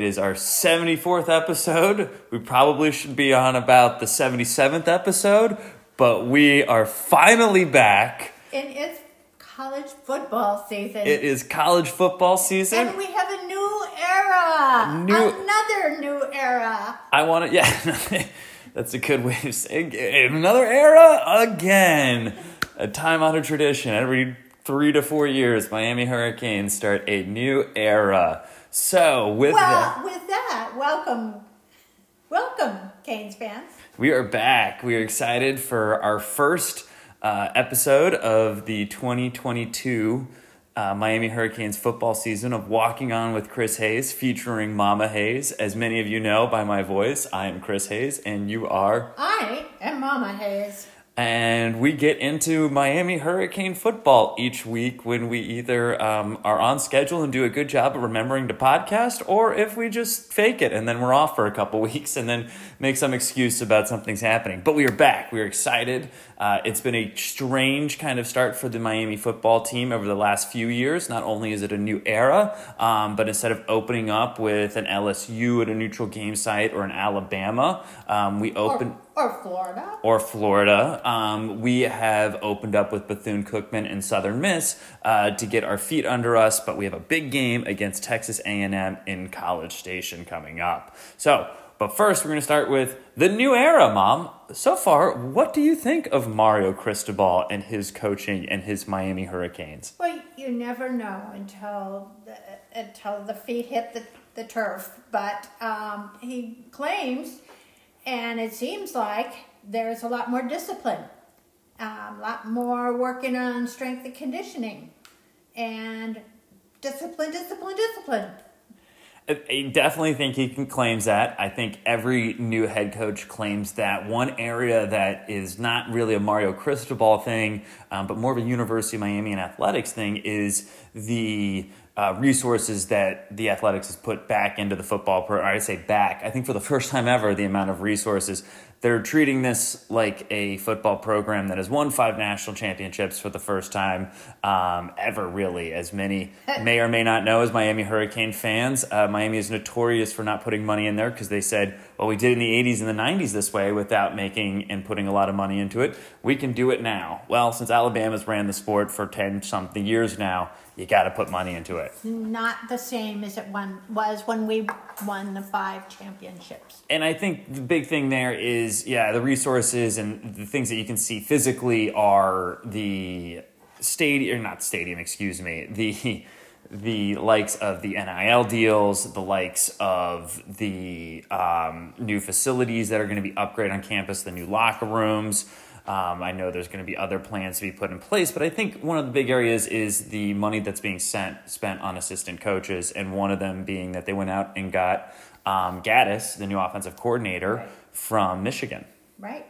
It is our 74th episode. We probably should be on about the 77th episode, but we are finally back. And it's college football season. It is college football season. and we have a new era. New- Another new era. I want to, yeah, that's a good way of saying it. Another era again. A time honored tradition. Every three to four years, Miami Hurricanes start a new era. So, with that. With that, welcome. Welcome, Canes fans. We are back. We are excited for our first uh, episode of the 2022 uh, Miami Hurricanes football season of Walking On with Chris Hayes, featuring Mama Hayes. As many of you know by my voice, I am Chris Hayes, and you are. I am Mama Hayes. And we get into Miami Hurricane football each week when we either um, are on schedule and do a good job of remembering to podcast, or if we just fake it and then we're off for a couple weeks and then make some excuse about something's happening. But we are back. We are excited. Uh, it's been a strange kind of start for the Miami football team over the last few years. Not only is it a new era, um, but instead of opening up with an LSU at a neutral game site or an Alabama, um, we open Or, or Florida. or Florida. Um, we have opened up with Bethune Cookman and Southern Miss uh, to get our feet under us, but we have a big game against Texas A&M in College Station coming up. So, but first, we're going to start with the new era, Mom. So far, what do you think of Mario Cristobal and his coaching and his Miami Hurricanes? Well, you never know until the, until the feet hit the, the turf. But um, he claims, and it seems like there's a lot more discipline, um, a lot more working on strength and conditioning, and discipline, discipline, discipline. I definitely think he can claims that. I think every new head coach claims that. One area that is not really a Mario Cristobal thing, um, but more of a University of Miami and athletics thing is the uh, resources that the athletics has put back into the football program. I say back. I think for the first time ever, the amount of resources they're treating this like a football program that has won five national championships for the first time um, ever, really. As many may or may not know, as Miami Hurricane fans, uh, Miami is notorious for not putting money in there because they said, well, we did in the 80s and the 90s this way without making and putting a lot of money into it. We can do it now. Well, since Alabama's ran the sport for 10 something years now, you got to put money into it. Not the same as it one, was when we won the five championships. And I think the big thing there is, yeah, the resources and the things that you can see physically are the stadium, or not stadium, excuse me, the the likes of the NIL deals, the likes of the um, new facilities that are going to be upgraded on campus, the new locker rooms. Um, I know there's going to be other plans to be put in place, but I think one of the big areas is the money that's being sent spent on assistant coaches, and one of them being that they went out and got um, Gattis, the new offensive coordinator Right. from Michigan. Right?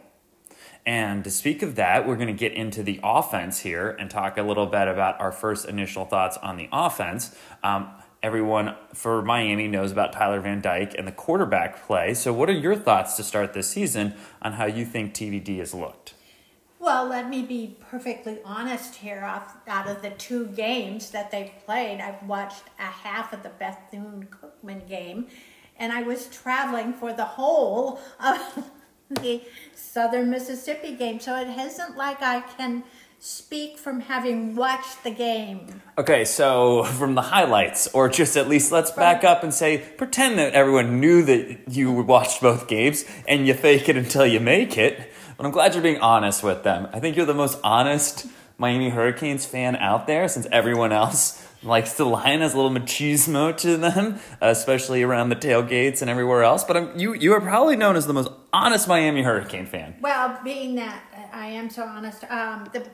And to speak of that, we're going to get into the offense here and talk a little bit about our first initial thoughts on the offense. Um, everyone for Miami knows about Tyler Van Dyke and the quarterback play. So, what are your thoughts to start this season on how you think TVD has looked? Well, let me be perfectly honest here. Off, out of the two games that they've played, I've watched a half of the Bethune Cookman game, and I was traveling for the whole of the Southern Mississippi game. So it isn't like I can speak from having watched the game. Okay, so from the highlights, or just at least let's back up and say, pretend that everyone knew that you watched both games and you fake it until you make it. But I'm glad you're being honest with them. I think you're the most honest Miami Hurricanes fan out there since everyone else likes to has a little machismo to them, especially around the tailgates and everywhere else. But I'm, you, you are probably known as the most honest Miami Hurricane fan. Well, being that I am so honest, um, the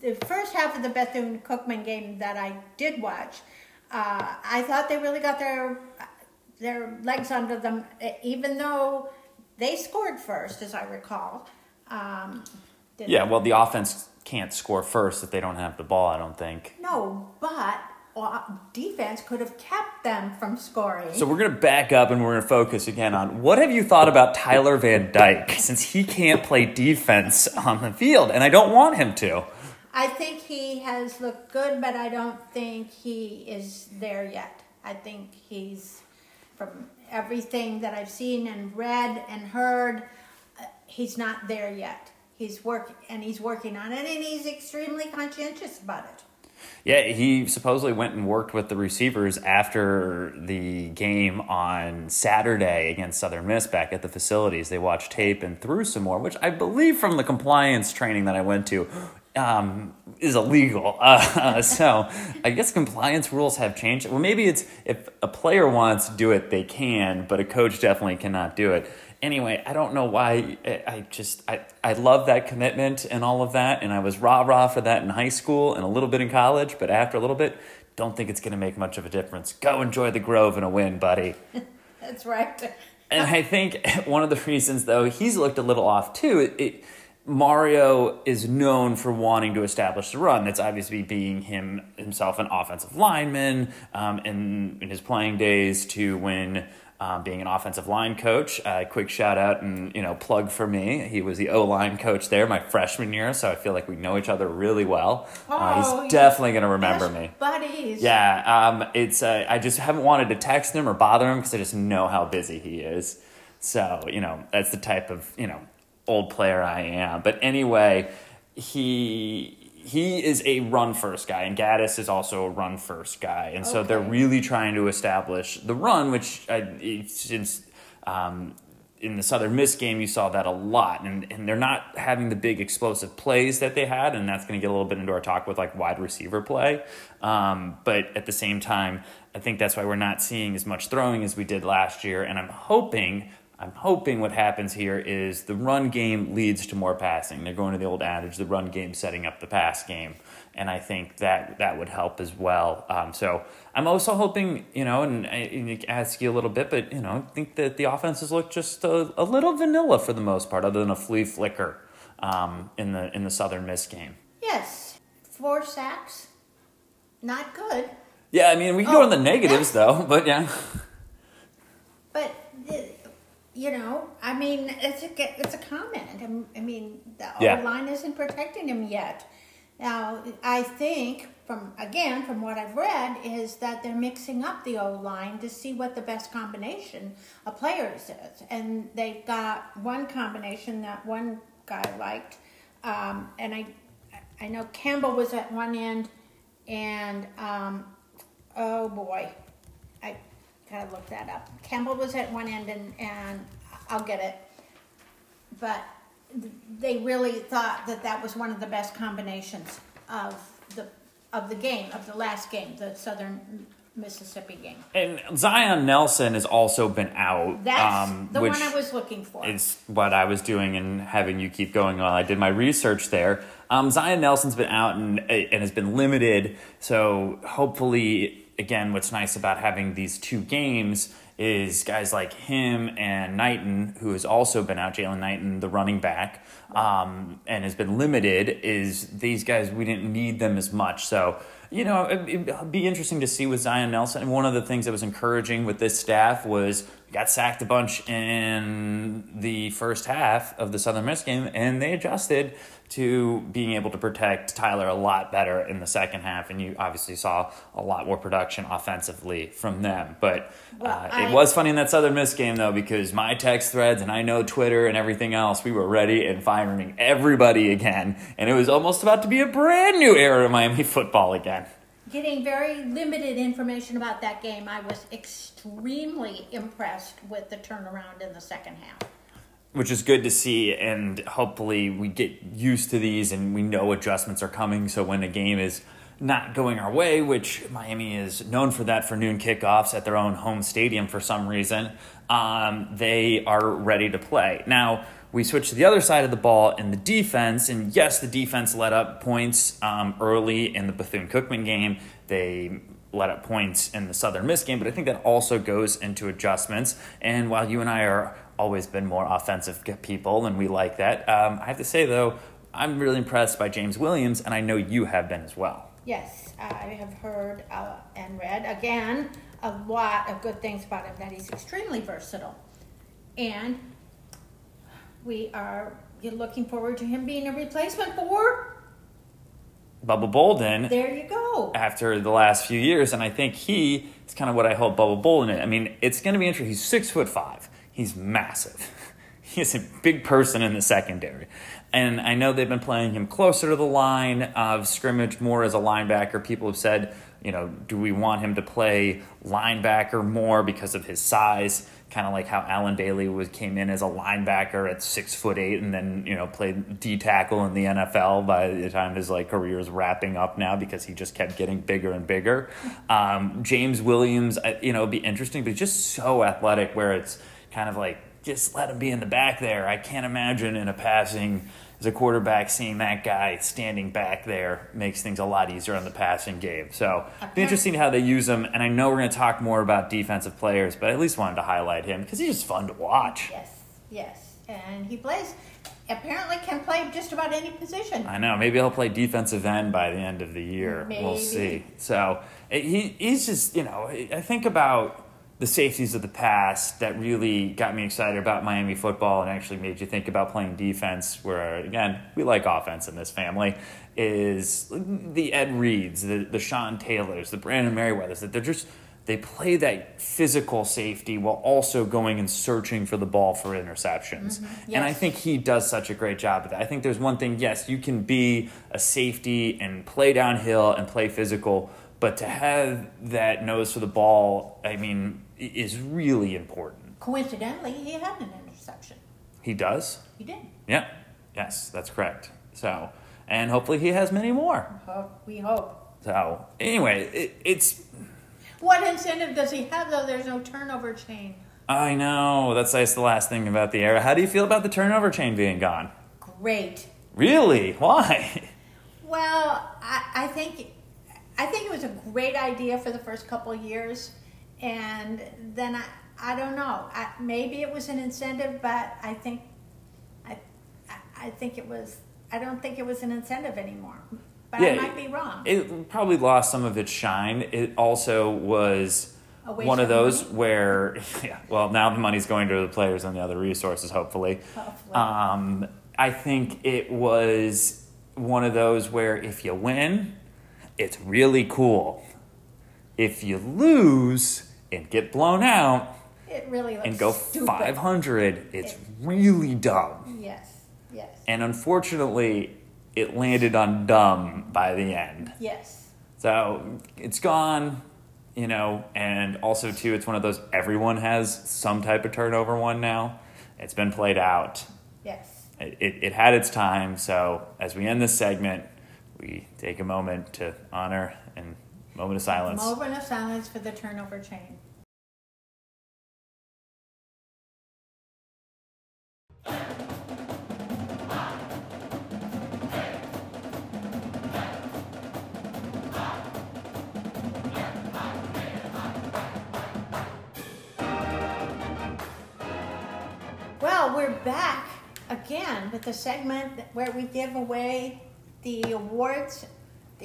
the first half of the Bethune Cookman game that I did watch, uh, I thought they really got their their legs under them, even though they scored first, as I recall. Um, Yeah, well, the offense can't score first if they don't have the ball, I don't think. No, but defense could have kept them from scoring. So we're going to back up and we're going to focus again on what have you thought about Tyler Van Dyke since he can't play defense on the field and I don't want him to. I think he has looked good, but I don't think he is there yet. I think he's from everything that I've seen and read and heard, uh, he's not there yet. He's work and he's working on it, and he's extremely conscientious about it. Yeah, he supposedly went and worked with the receivers after the game on Saturday against Southern Miss back at the facilities. They watched tape and threw some more, which I believe from the compliance training that I went to um, is illegal. Uh, so I guess compliance rules have changed. Well, maybe it's if a player wants to do it, they can, but a coach definitely cannot do it anyway, I don't know why. I just I, I love that commitment and all of that, and I was rah rah for that in high school and a little bit in college. But after a little bit, don't think it's going to make much of a difference. Go enjoy the Grove and a win, buddy. That's right. and I think one of the reasons, though, he's looked a little off too. It, it, Mario is known for wanting to establish the run. That's obviously being him himself an offensive lineman um, in in his playing days to when um, being an offensive line coach. Uh, quick shout out and you know plug for me. He was the O line coach there my freshman year, so I feel like we know each other really well. Oh, uh, he's definitely going to remember me. Buddies. Yeah, um, it's uh, I just haven't wanted to text him or bother him because I just know how busy he is. So you know that's the type of you know old player I am. But anyway, he he is a run first guy, and Gattis is also a run first guy, and so they're really trying to establish the run, which uh, since um, in the Southern Miss game you saw that a lot, and and they're not having the big explosive plays that they had, and that's going to get a little bit into our talk with like wide receiver play, um, but at the same time, I think that's why we're not seeing as much throwing as we did last year, and I'm hoping I'm hoping what happens here is the run game leads to more passing. They're going to the old adage, the run game setting up the pass game, and I think that that would help as well. Um, so I'm also hoping, you know, and I, and ask you a little bit, but you know, I think that the offenses look just a, a little vanilla for the most part, other than a flea flicker um, in the in the Southern Miss game. Yes, four sacks, not good. Yeah, I mean we can oh, go to the negatives though, but yeah. But you know, I mean, it's a it's a comment. I mean, the yeah. line isn't protecting him yet. Now, I think from again from what I've read is that they're mixing up the O line to see what the best combination of players is, and they've got one combination that one guy liked, um, and I I know Campbell was at one end, and um, oh boy, I gotta look that up. Campbell was at one end, and, and I'll get it. But they really thought that that was one of the best combinations of the of the game of the last game, the Southern Mississippi game. And Zion Nelson has also been out. That's um, the one I was looking for. Is what I was doing and having you keep going on. I did my research there. Um, Zion Nelson's been out and and has been limited. So hopefully again, what's nice about having these two games is guys like him and Knighton, who has also been out, Jaylan Knighton, the running back, um, and has been limited, is these guys, we didn't need them as much. So, you know, it, would be interesting to see with Zion Nelson. And one of the things that was encouraging with this staff was got sacked a bunch in the first half of the Southern Miss game, and they adjusted to being able to protect Tyler a lot better in the second half. And you obviously saw a lot more production offensively from them. But well, uh, I, it was funny in that Southern Miss game, though, because my text threads and I know Twitter and everything else, we were ready and firing everybody again. And it was almost about to be a brand new era of Miami football again. Getting very limited information about that game, I was extremely impressed with the turnaround in the second half which is good to see and hopefully we get used to these and we know adjustments are coming. So when a game is not going our way which miami is known for that for noon kickoffs at their own home stadium for some reason um, they are ready to play. Now we switch to the other side of the ball in the defense and yes the defense let up points um, early in the bethune-cookman game. They let up points in the southern miss game but i think that also goes into adjustments. And while you and i are always been more offensive people, and we like that. Um, I have to say, though, I'm really impressed by James Williams, and I know you have been as well. Yes, I have heard uh, and read, again, a lot of good things about him, that he's extremely versatile. And we are looking forward to him being a replacement for Bubba Bolden. There you go. After the last few years, and I think he is kind of what I hold Bubba Bolden in. I mean, it's going to be interesting. He's six foot five. He's massive. He's a big person in the secondary. And I know they've been playing him closer to the line of scrimmage, more as a linebacker. People have said, you know, do we want him to play linebacker more because of his size? Kind of like how Allen Bailey was came in as a linebacker at six foot eight, and then you know played D tackle in the NFL by the time his like career is wrapping up now because he just kept getting bigger and bigger. Um, James Williams, you know, be interesting, but he's just so athletic where it's kind of like just let him be in the back there. I can't imagine in a passing as a quarterback seeing that guy standing back there makes things a lot easier on the passing game. So be interesting how they use him. And I know we're going to talk more about defensive players, but I at least wanted to highlight him because he's just fun to watch. Yes, yes, and he plays. Apparently, can play just about any position. I know. Maybe he'll play defensive end by the end of the year. Maybe. We'll see. So he he's just you know I think about the safeties of the past that really got me excited about Miami football and actually made you think about playing defense, where, again, we like offense in this family, is the Ed Reeds, the, the Sean Taylors, the Brandon Meriweathers, that they're just, they play that physical safety while also going and searching for the ball for interceptions. Mm-hmm. And I think he does such a great job of that. I think there's one thing, yes, you can be a safety and play downhill and play physical, but to have that nose for the ball, I mean, is really important. Coincidentally, he had an interception. He does? He did. Yeah. Yes, that's correct. So, and hopefully he has many more. We hope. So, anyway, it, it's What incentive does he have, though? There's no turnover chain. I know that's that's the last thing about the era. How do you feel about the turnover chain being gone? Great. Really? Why? Well, I, I think I think it was a great idea for the first couple of years, and then I I don't know. I, maybe it was an incentive, but I think I I- think it was. I don't think it was an incentive anymore. But I might be wrong. It probably lost some of its shine. It also was one of of those money? where, yeah, well, now the money's going to the players and the other resources, hopefully. Hopefully. Um, I think it was one of those where if you win, it's really cool. If you lose and get blown out it really looks and go stupid. 500, it's really dumb. Yes. Yes. And unfortunately, it landed on dumb by the end. Yes. So it's gone, you know, and also too, it's one of those everyone has some type of turnover one now. It's been played out. Yes. It, it, it had its time. So as we end this segment, we take a moment to honor and moment of silence. Moment of silence for the turnover chain. Well, we're back again with the segment where we give away the awards,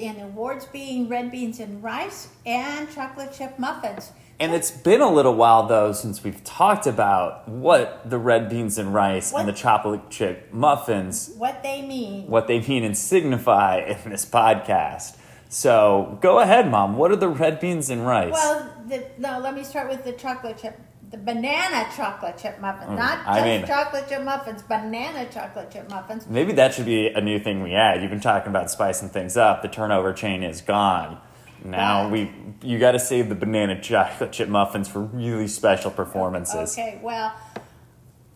and the awards being red beans and rice and chocolate chip muffins. And it's been a little while though since we've talked about what the red beans and rice What? and the chocolate chip muffins What they mean. what they mean and signify in this podcast. So go ahead, Mom. What are the red beans and rice? Well, the, no, let me start with the chocolate chip. The banana chocolate chip muffins, not Mm, I just mean- chocolate chip muffins, banana chocolate chip muffins. Maybe that should be a new thing we add. You've been talking about spicing things up. The turnover chain is gone. Now But- we you got to save the banana chocolate chip muffins for really special performances. Okay, well,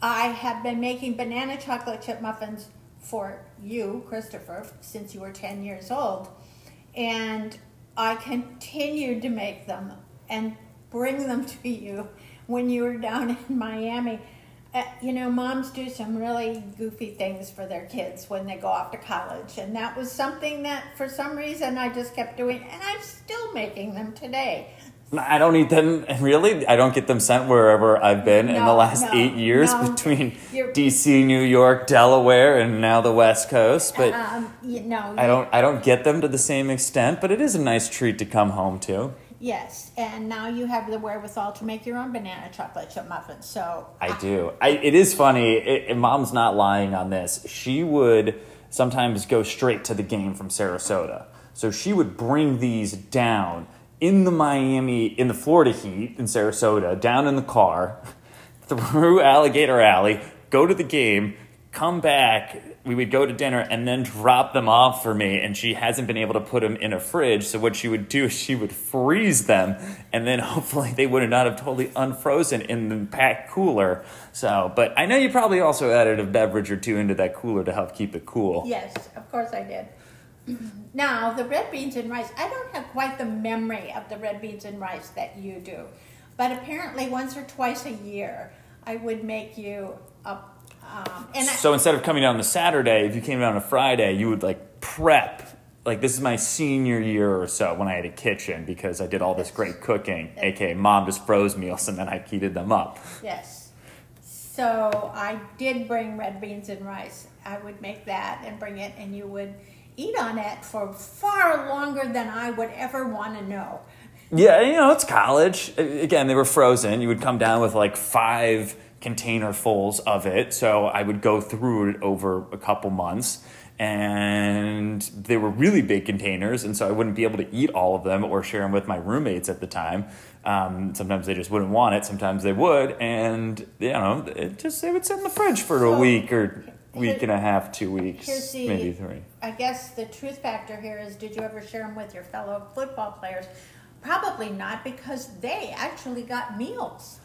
I have been making banana chocolate chip muffins for you, Christopher, since you were 10 years old. And I continued to make them and bring them to you when you were down in Miami. Uh, you know, moms do some really goofy things for their kids when they go off to college. And that was something that, for some reason, I just kept doing. And I'm still making them today. I don't eat them really. I don't get them sent wherever I've been in the last no, eight years no. between You're- DC, New York, Delaware, and now the West Coast. But um, you know, I don't I don't get them to the same extent. But it is a nice treat to come home to. Yes, and now you have the wherewithal to make your own banana chocolate chip muffins. So I do. I, it is funny. It, and Mom's not lying on this. She would sometimes go straight to the game from Sarasota. So she would bring these down in the Miami, in the Florida heat in Sarasota, down in the car, through Alligator Alley, go to the game, come back. We would go to dinner and then drop them off for me. And she hasn't been able to put them in a fridge. So what she would do is she would freeze them, and then hopefully they would not have totally unfrozen in the packed cooler. So, but I know you probably also added a beverage or two into that cooler to help keep it cool. Yes, of course I did. Now, the red beans and rice, I don't have quite the memory of the red beans and rice that you do. But apparently, once or twice a year, I would make you a. Um, and I, So instead of coming down on the Saturday, if you came down on a Friday, you would like prep. Like this is my senior year or so when I had a kitchen because I did all this great cooking. aka mom just froze meals and then I heated them up. yes. So I did bring red beans and rice. I would make that and bring it, and you would eat on it for far longer than I would ever want to know. Yeah, you know it's college. Again, they were frozen. You would come down with like five container fulls of it. So I would go through it over a couple months. And they were really big containers, and so I wouldn't be able to eat all of them or share them with my roommates at the time. Um, sometimes they just wouldn't want it. Sometimes they would, and you know, it just they would sit in the fridge for a week or week here- and a half, two weeks, the, maybe three. I guess the truth factor here is did you ever share them with your fellow football players? Probably not because they actually got meals.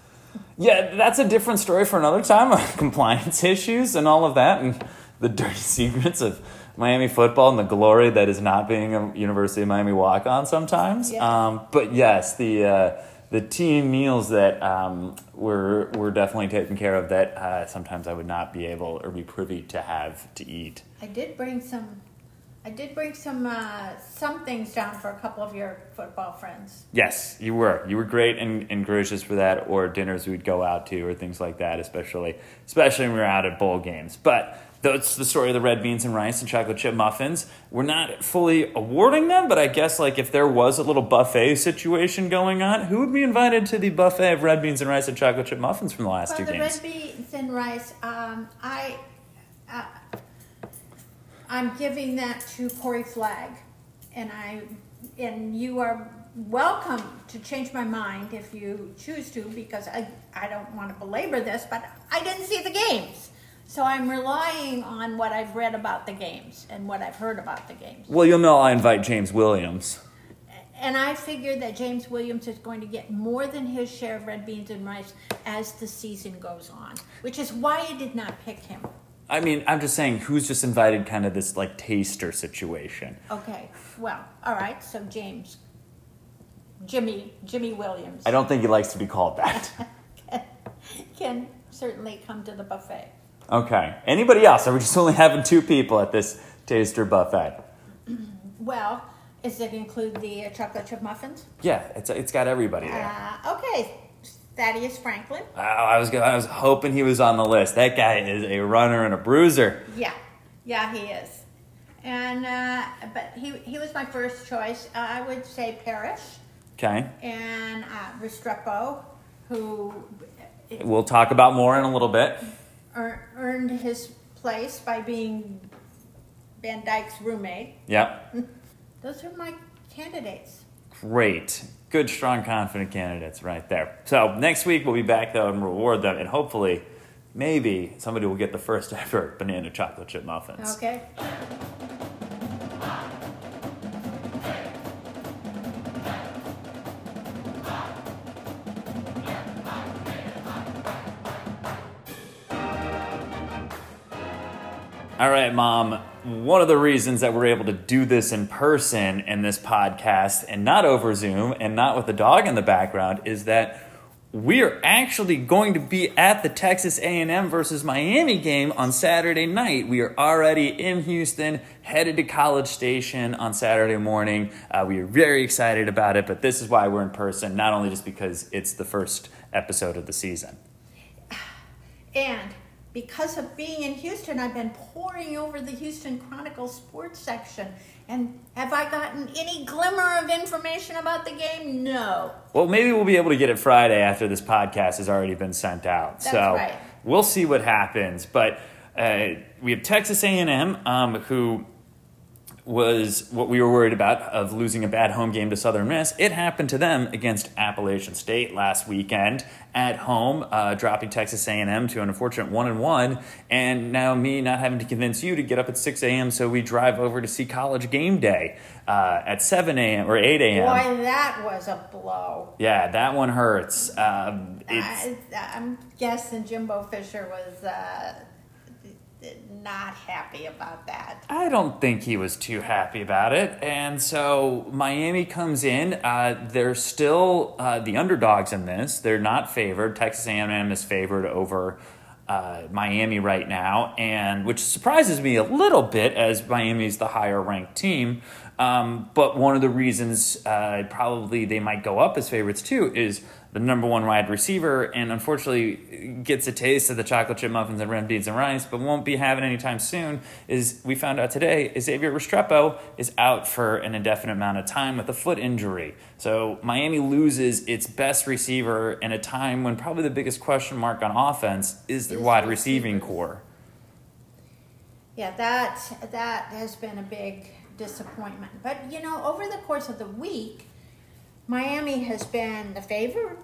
Yeah, that's a different story for another time. Compliance issues and all of that, and the dirty secrets of Miami football and the glory that is not being a University of Miami walk on sometimes. Yeah. Um, but yes, the uh, the team meals that um, were were definitely taken care of. That uh, sometimes I would not be able or be privy to have to eat. I did bring some. I did bring some uh, some things down for a couple of your football friends. Yes, you were. You were great and, and gracious for that, or dinners we'd go out to, or things like that, especially especially when we were out at bowl games. But that's the story of the red beans and rice and chocolate chip muffins. We're not fully awarding them, but I guess like if there was a little buffet situation going on, who would be invited to the buffet of red beans and rice and chocolate chip muffins from the last For two the games? red beans and rice, um, I, uh, I'm giving that to Corey Flagg, and I, and you are welcome to change my mind if you choose to, because I, I don't want to belabor this, but I didn't see the games, so I'm relying on what I've read about the games and what I've heard about the games. Well, you'll know I invite James Williams. And I figured that James Williams is going to get more than his share of red beans and rice as the season goes on, which is why I did not pick him. I mean, I'm just saying, who's just invited kind of this like taster situation? Okay, well, all right, so James, Jimmy, Jimmy Williams I don't think he likes to be called that. can certainly come to the buffet. Okay. Anybody else? Are we just only having two people at this taster buffet? Well, does it include the chocolate chip muffins? Yeah, it's it's got everybody there. Uh, okay, Thaddeus Franklin. Oh, I was I was hoping he was on the list. That guy is a runner and a bruiser. Yeah, yeah, he is. And uh, but he he was my first choice. Uh, I would say Parrish. Okay. and uh, Restrepo, who We'll talk about more in a little bit. earned his place by being Van Dyke's roommate. Yep. Those are my candidates. Great. Good, strong, confident candidates right there. So next week we'll be back though and reward them, and hopefully, maybe somebody will get the first ever banana chocolate chip muffins. Okay. All right, Mom. One of the reasons that we're able to do this in person in this podcast and not over Zoom and not with the dog in the background is that we are actually going to be at the Texas A&M versus Miami game on Saturday night. We are already in Houston, headed to College Station on Saturday morning. Uh, we are very excited about it, but this is why we're in person, not only just because it's the first episode of the season. And because of being in Houston, I've been poring over the Houston Chronicle sports section. And have I gotten any glimmer of information about the game? No. Well, maybe we'll be able to get it Friday after this podcast has already been sent out. That's so right. we'll see what happens. But uh, we have Texas A&M, um, who was what we were worried about of losing a bad home game to Southern Miss. It happened to them against Appalachian State last weekend at home, uh, dropping Texas A&M to an unfortunate one and one, and now me not having to convince you to get up at six a.m. so we drive over to see College Game Day uh, at seven a.m. or eight a.m. Boy, that was a blow. Yeah, that one hurts. Um, I, I'm guessing Jimbo Fisher was. Uh, not happy about that. I don't think he was too happy about it. And so Miami comes in. Uh, they're still uh, the underdogs in this. They're not favored. Texas A&M is favored over uh, Miami right now, and which surprises me a little bit as Miami's the higher ranked team. Um, but one of the reasons uh, probably they might go up as favorites too is the number one wide receiver, and unfortunately gets a taste of the chocolate chip muffins and red beans and rice, but won't be having anytime soon. Is we found out today Xavier Restrepo is out for an indefinite amount of time with a foot injury. So Miami loses its best receiver in a time when probably the biggest question mark on offense is their wide receiving corps. Yeah, that that has been a big disappointment. But you know, over the course of the week Miami has been the favored,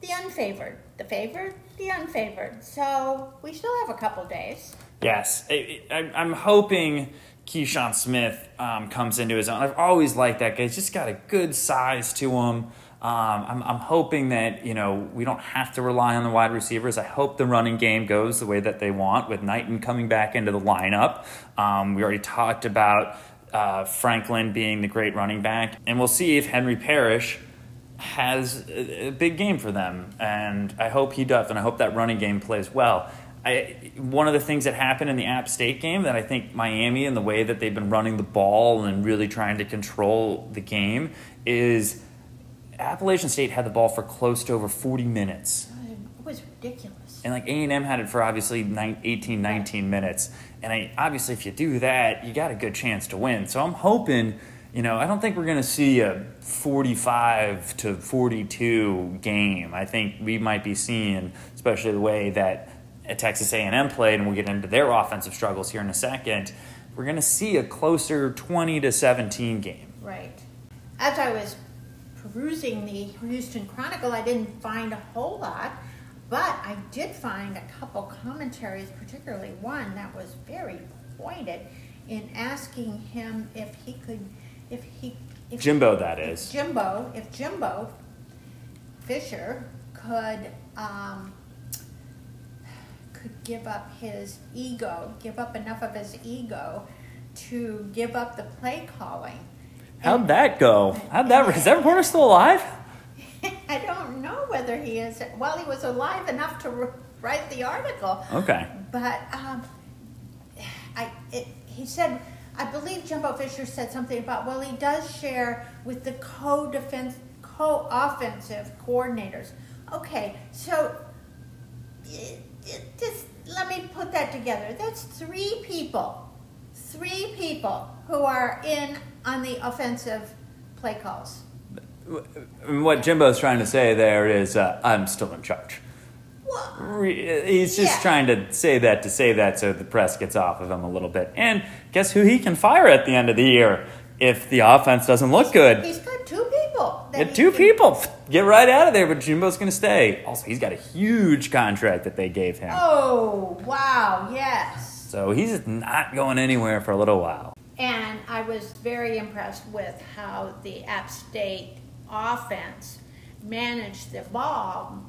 the unfavored, the favored, the unfavored. So we still have a couple days. Yes, I, am hoping Keyshawn Smith um, comes into his own. I've always liked that guy. He's just got a good size to him. Um, I'm, I'm hoping that you know we don't have to rely on the wide receivers. I hope the running game goes the way that they want with Knighton coming back into the lineup. Um, we already talked about uh, Franklin being the great running back. And we'll see if Henry Parrish has a, a big game for them. And I hope he does, and I hope that running game plays well. I, one of the things that happened in the App State game that I think Miami and the way that they've been running the ball and really trying to control the game is Appalachian State had the ball for close to over 40 minutes. It was ridiculous. And like A&M had it for obviously 18, 19 minutes. And I, obviously, if you do that, you got a good chance to win. So I'm hoping, you know, I don't think we're going to see a 45 to 42 game. I think we might be seeing, especially the way that Texas A&M played, and we'll get into their offensive struggles here in a second. We're going to see a closer 20 to 17 game. Right. As I was perusing the Houston Chronicle, I didn't find a whole lot but I did find a couple commentaries, particularly one that was very pointed in asking him if he could, if he, if Jimbo, that is. Jimbo, if Jimbo Fisher could um, could give up his ego, give up enough of his ego to give up the play calling. How'd that go? How'd that? Is that reporter still alive? I don't know whether he is. Well, he was alive enough to write the article. Okay. But um, I, it, he said, I believe Jimbo Fisher said something about. Well, he does share with the co-defense, co-offensive coordinators. Okay, so just let me put that together. That's three people, three people who are in on the offensive play calls what Jimbo's trying to say there is, uh, I'm still in charge. He's just yeah. trying to say that to say that so the press gets off of him a little bit. And guess who he can fire at the end of the year if the offense doesn't look good? He's got two people. Get two can... people. Get right out of there, but Jimbo's going to stay. Also, he's got a huge contract that they gave him. Oh, wow, yes. So he's not going anywhere for a little while. And I was very impressed with how the App State offense manage the ball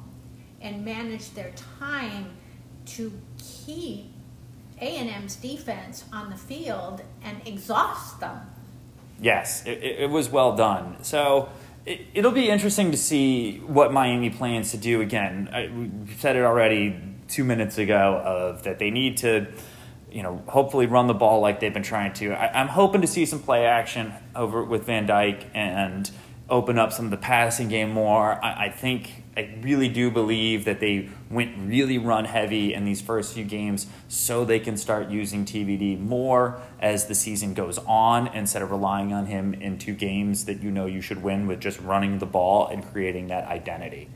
and manage their time to keep A&M's defense on the field and exhaust them. Yes, it, it was well done. So it, will be interesting to see what Miami plans to do again. I, we said it already two minutes ago of that they need to you know, hopefully run the ball like they've been trying to. I, am hoping to see some play action over with Van Dyke and open up some of the passing game more. I, I, think I really do believe that they went really run heavy in these first few games so they can start using TVD more as the season goes on instead of relying on him in two games that you know you should win with just running the ball and creating that identity.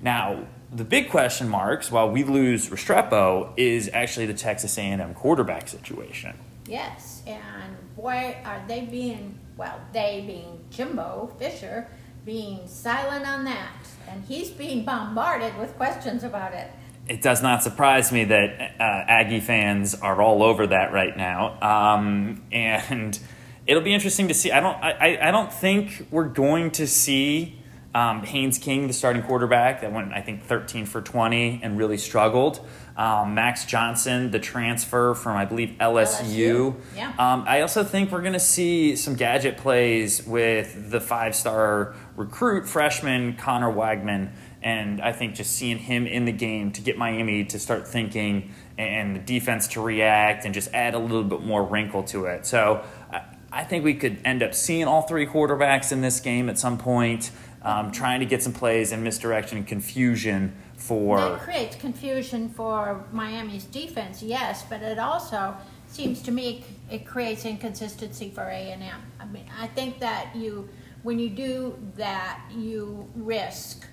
Now, the big question marks while we lose Restrepo is actually the Texas A&M quarterback situation. Yes, and boy, are they being, well, they being Jimbo Fisher, being silent on that. And he's being bombarded with questions about it. It does not surprise me that uh, Aggie fans are all over that right now. Um, and it'll be interesting to see. I don't, I, I don't think we're going to see um, Haynes King, the starting quarterback, that went, I think, 13 for 20 and really struggled. Um, Max Johnson, the transfer from, I believe, LSU. LSU, yeah. Um, I also think we're going to see some gadget plays with the five star recruit freshman Conner Weigman. And I think just seeing him in the game to get Miami to start thinking and the defense to react and just add a little bit more wrinkle to it. So I- I think we could end up seeing all three quarterbacks in this game at some point, um, trying to get some plays and misdirection and confusion for. That creates confusion for Miami's defense, yes, but it also seems to me it creates inconsistency for A and M. I mean, I think that you, when you do that, you risk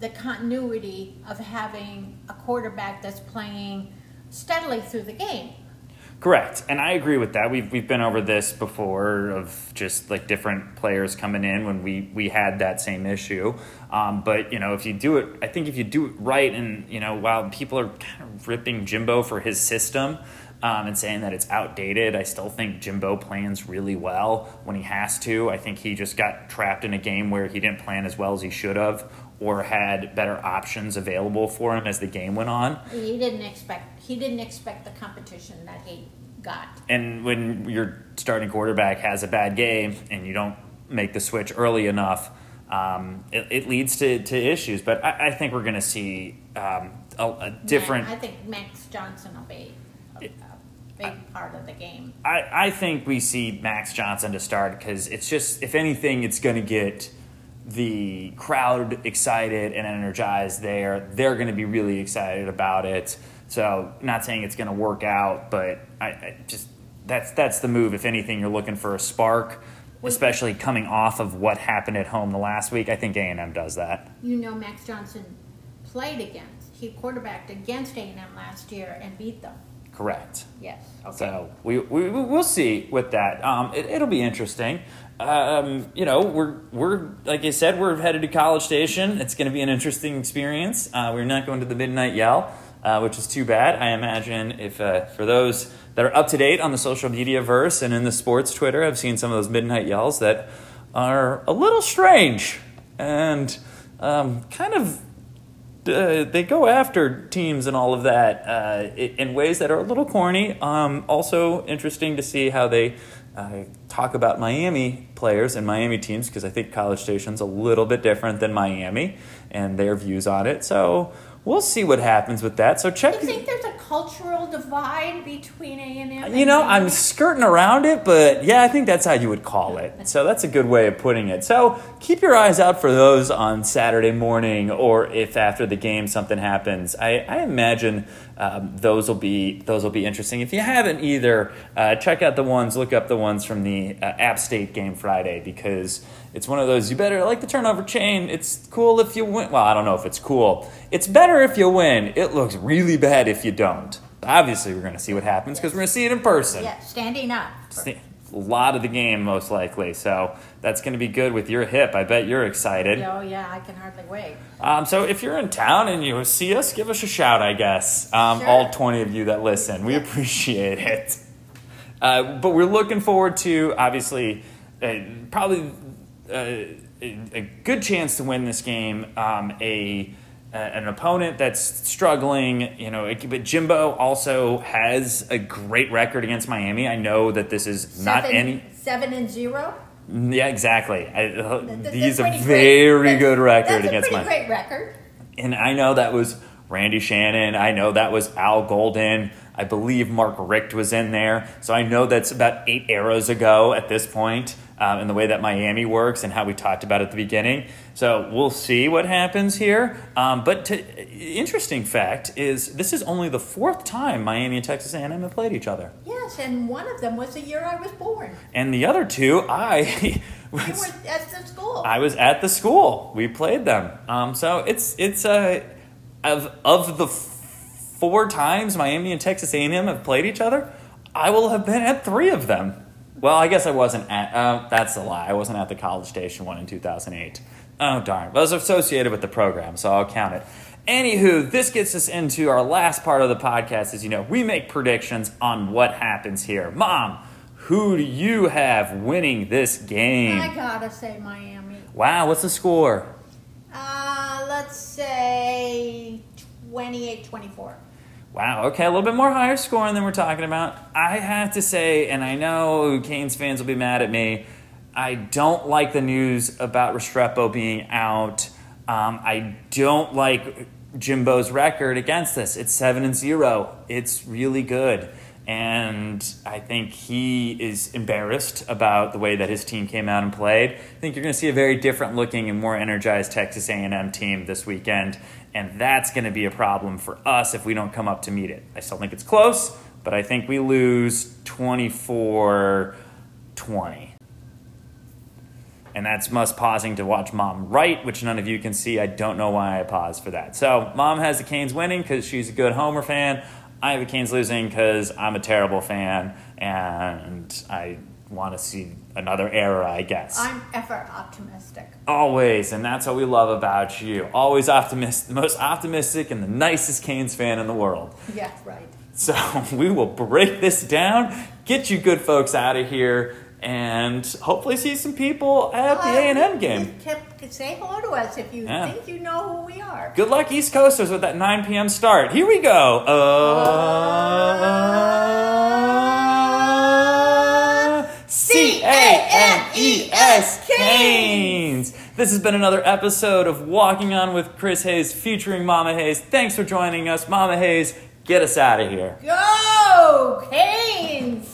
the continuity of having a quarterback that's playing steadily through the game. Correct, and I agree with that. We've we've been over this before of just like different players coming in when we we had that same issue. Um, but you know, if you do it, I think if you do it right, and you know, while people are kind of ripping Jimbo for his system. Um, and saying that it's outdated, I still think Jimbo plans really well when he has to. I think he just got trapped in a game where he didn't plan as well as he should have, or had better options available for him as the game went on. He didn't expect he didn't expect the competition that he got. And when your starting quarterback has a bad game and you don't make the switch early enough, um, it, it leads to, to issues. But I, I think we're going to see um, a, a different. I think Max Johnson will be a, a big part of the game. I, I think we see Max Johnson to start because it's just, if anything, it's going to get the crowd excited and energized there. They're going to be really excited about it. So, not saying it's going to work out, but I, I just that's that's the move. If anything, you're looking for a spark, especially coming off of what happened at home the last week. I think A and M does that. You know, Max Johnson played against he quarterbacked against A and M last year and beat them. Correct. Yes. Okay. So we, we we'll see with that. Um, it, it'll be interesting. Um, you know, we're we're like I said, we're headed to College Station. It's going to be an interesting experience. Uh, we're not going to the midnight yell, uh, which is too bad. I imagine if uh, for those that are up to date on the social media verse and in the sports Twitter, I've seen some of those midnight yells that are a little strange and um, kind of uh, they go after teams and all of that uh, in ways that are a little corny. Um, also interesting to see how they uh, talk about Miami players and Miami teams because I think College Station's a little bit different than Miami and their views on it. So we'll see what happens with that. So check. you think there's a cultural divide between A and M? You know, I'm skirting around it, but yeah, I think that's how you would call it. So that's a good way of putting it. So keep your eyes out for those on Saturday morning, or if after the game something happens. I, I imagine um, those will be those will be interesting. If you haven't either, uh, check out the ones. Look up the ones from the uh, App State game Friday because it's one of those. You better like the turnover chain. It's cool if you win. Well, I don't know if it's cool. It's better if you win. It looks really bad if you don't. Obviously, we're going to see what happens because we're going to see it in person. yeah, standing up. A lot of the game, most likely. So that's going to be good with your hip. I bet you're excited. Oh yeah, I can hardly wait. Um, so if you're in town and you see us, give us a shout, I guess. Um, Sure. All 20 of you that listen, we appreciate it. Uh, but we're looking forward to, obviously, uh, probably uh, a, good chance to win this game. Um, a an opponent that's struggling, you know. But Jimbo also has a great record against Miami. I know that this is not Seven- any. seven and zero. Yeah, exactly. I, That- that's he's a great. very That's- good record against Miami. great record. And I know that was Randy Shannon. I know that was Al Golden. I believe Mark Richt was in there. So I know that's about eight eras ago at this point, um, in the way that Miami works and how we talked about at the beginning. So we'll see what happens here. Um, but to, interesting fact is this is only the fourth time Miami and Texas A&M have played each other. Yes, and one of them was the year I was born. And the other two, I You was were at the school. I was at the school. We played them. Um, so it's it's uh, of of the f- four times Miami and Texas A&M have played each other. I will have been at three of them. Well, I guess I wasn't at. Uh, that's a lie. I wasn't at the College Station one in 2008. Oh darn! But I was associated with the program, so I'll count it. Anywho, this gets us into our last part of the podcast. As you know, we make predictions on what happens here. Mom, who do you have winning this game? I gotta say Miami. Wow, what's the score? Uh, let's say 28 24. Wow, okay, a little bit more higher scoring than we're talking about. I have to say, and I know Canes fans will be mad at me, I don't like the news about Restrepo being out. Um, I don't like Jimbo's record against this. It's 7 and 0. It's really good. And I think he is embarrassed about the way that his team came out and played. I think you're going to see a very different looking and more energized Texas A&M team this weekend, and that's going to be a problem for us if we don't come up to meet it. I still think it's close, but I think we lose 24 20 and that's must pausing to watch mom write, which none of you can see. I don't know why I paused for that. So mom has the Canes winning because she's a good Homer fan. I have the Canes losing because I'm a terrible fan and I want to see another era, I guess. I'm ever optimistic. Always, and that's what we love about you. Always optimistic, the most optimistic and the nicest Canes fan in the world. Yeah, right. So we will break this down, get you good folks out of here and hopefully see some people at the A and M game. Say hello to us if you yeah. think you know who we are. Good luck, East Coasters, with that 9 p.m. start. Here we go. Uh, C A N E S Canes. This has been another episode of Walking On with Chris Hayes featuring Mama Hayes. Thanks for joining us. Mama Hayes, get us out of here. Go, Canes!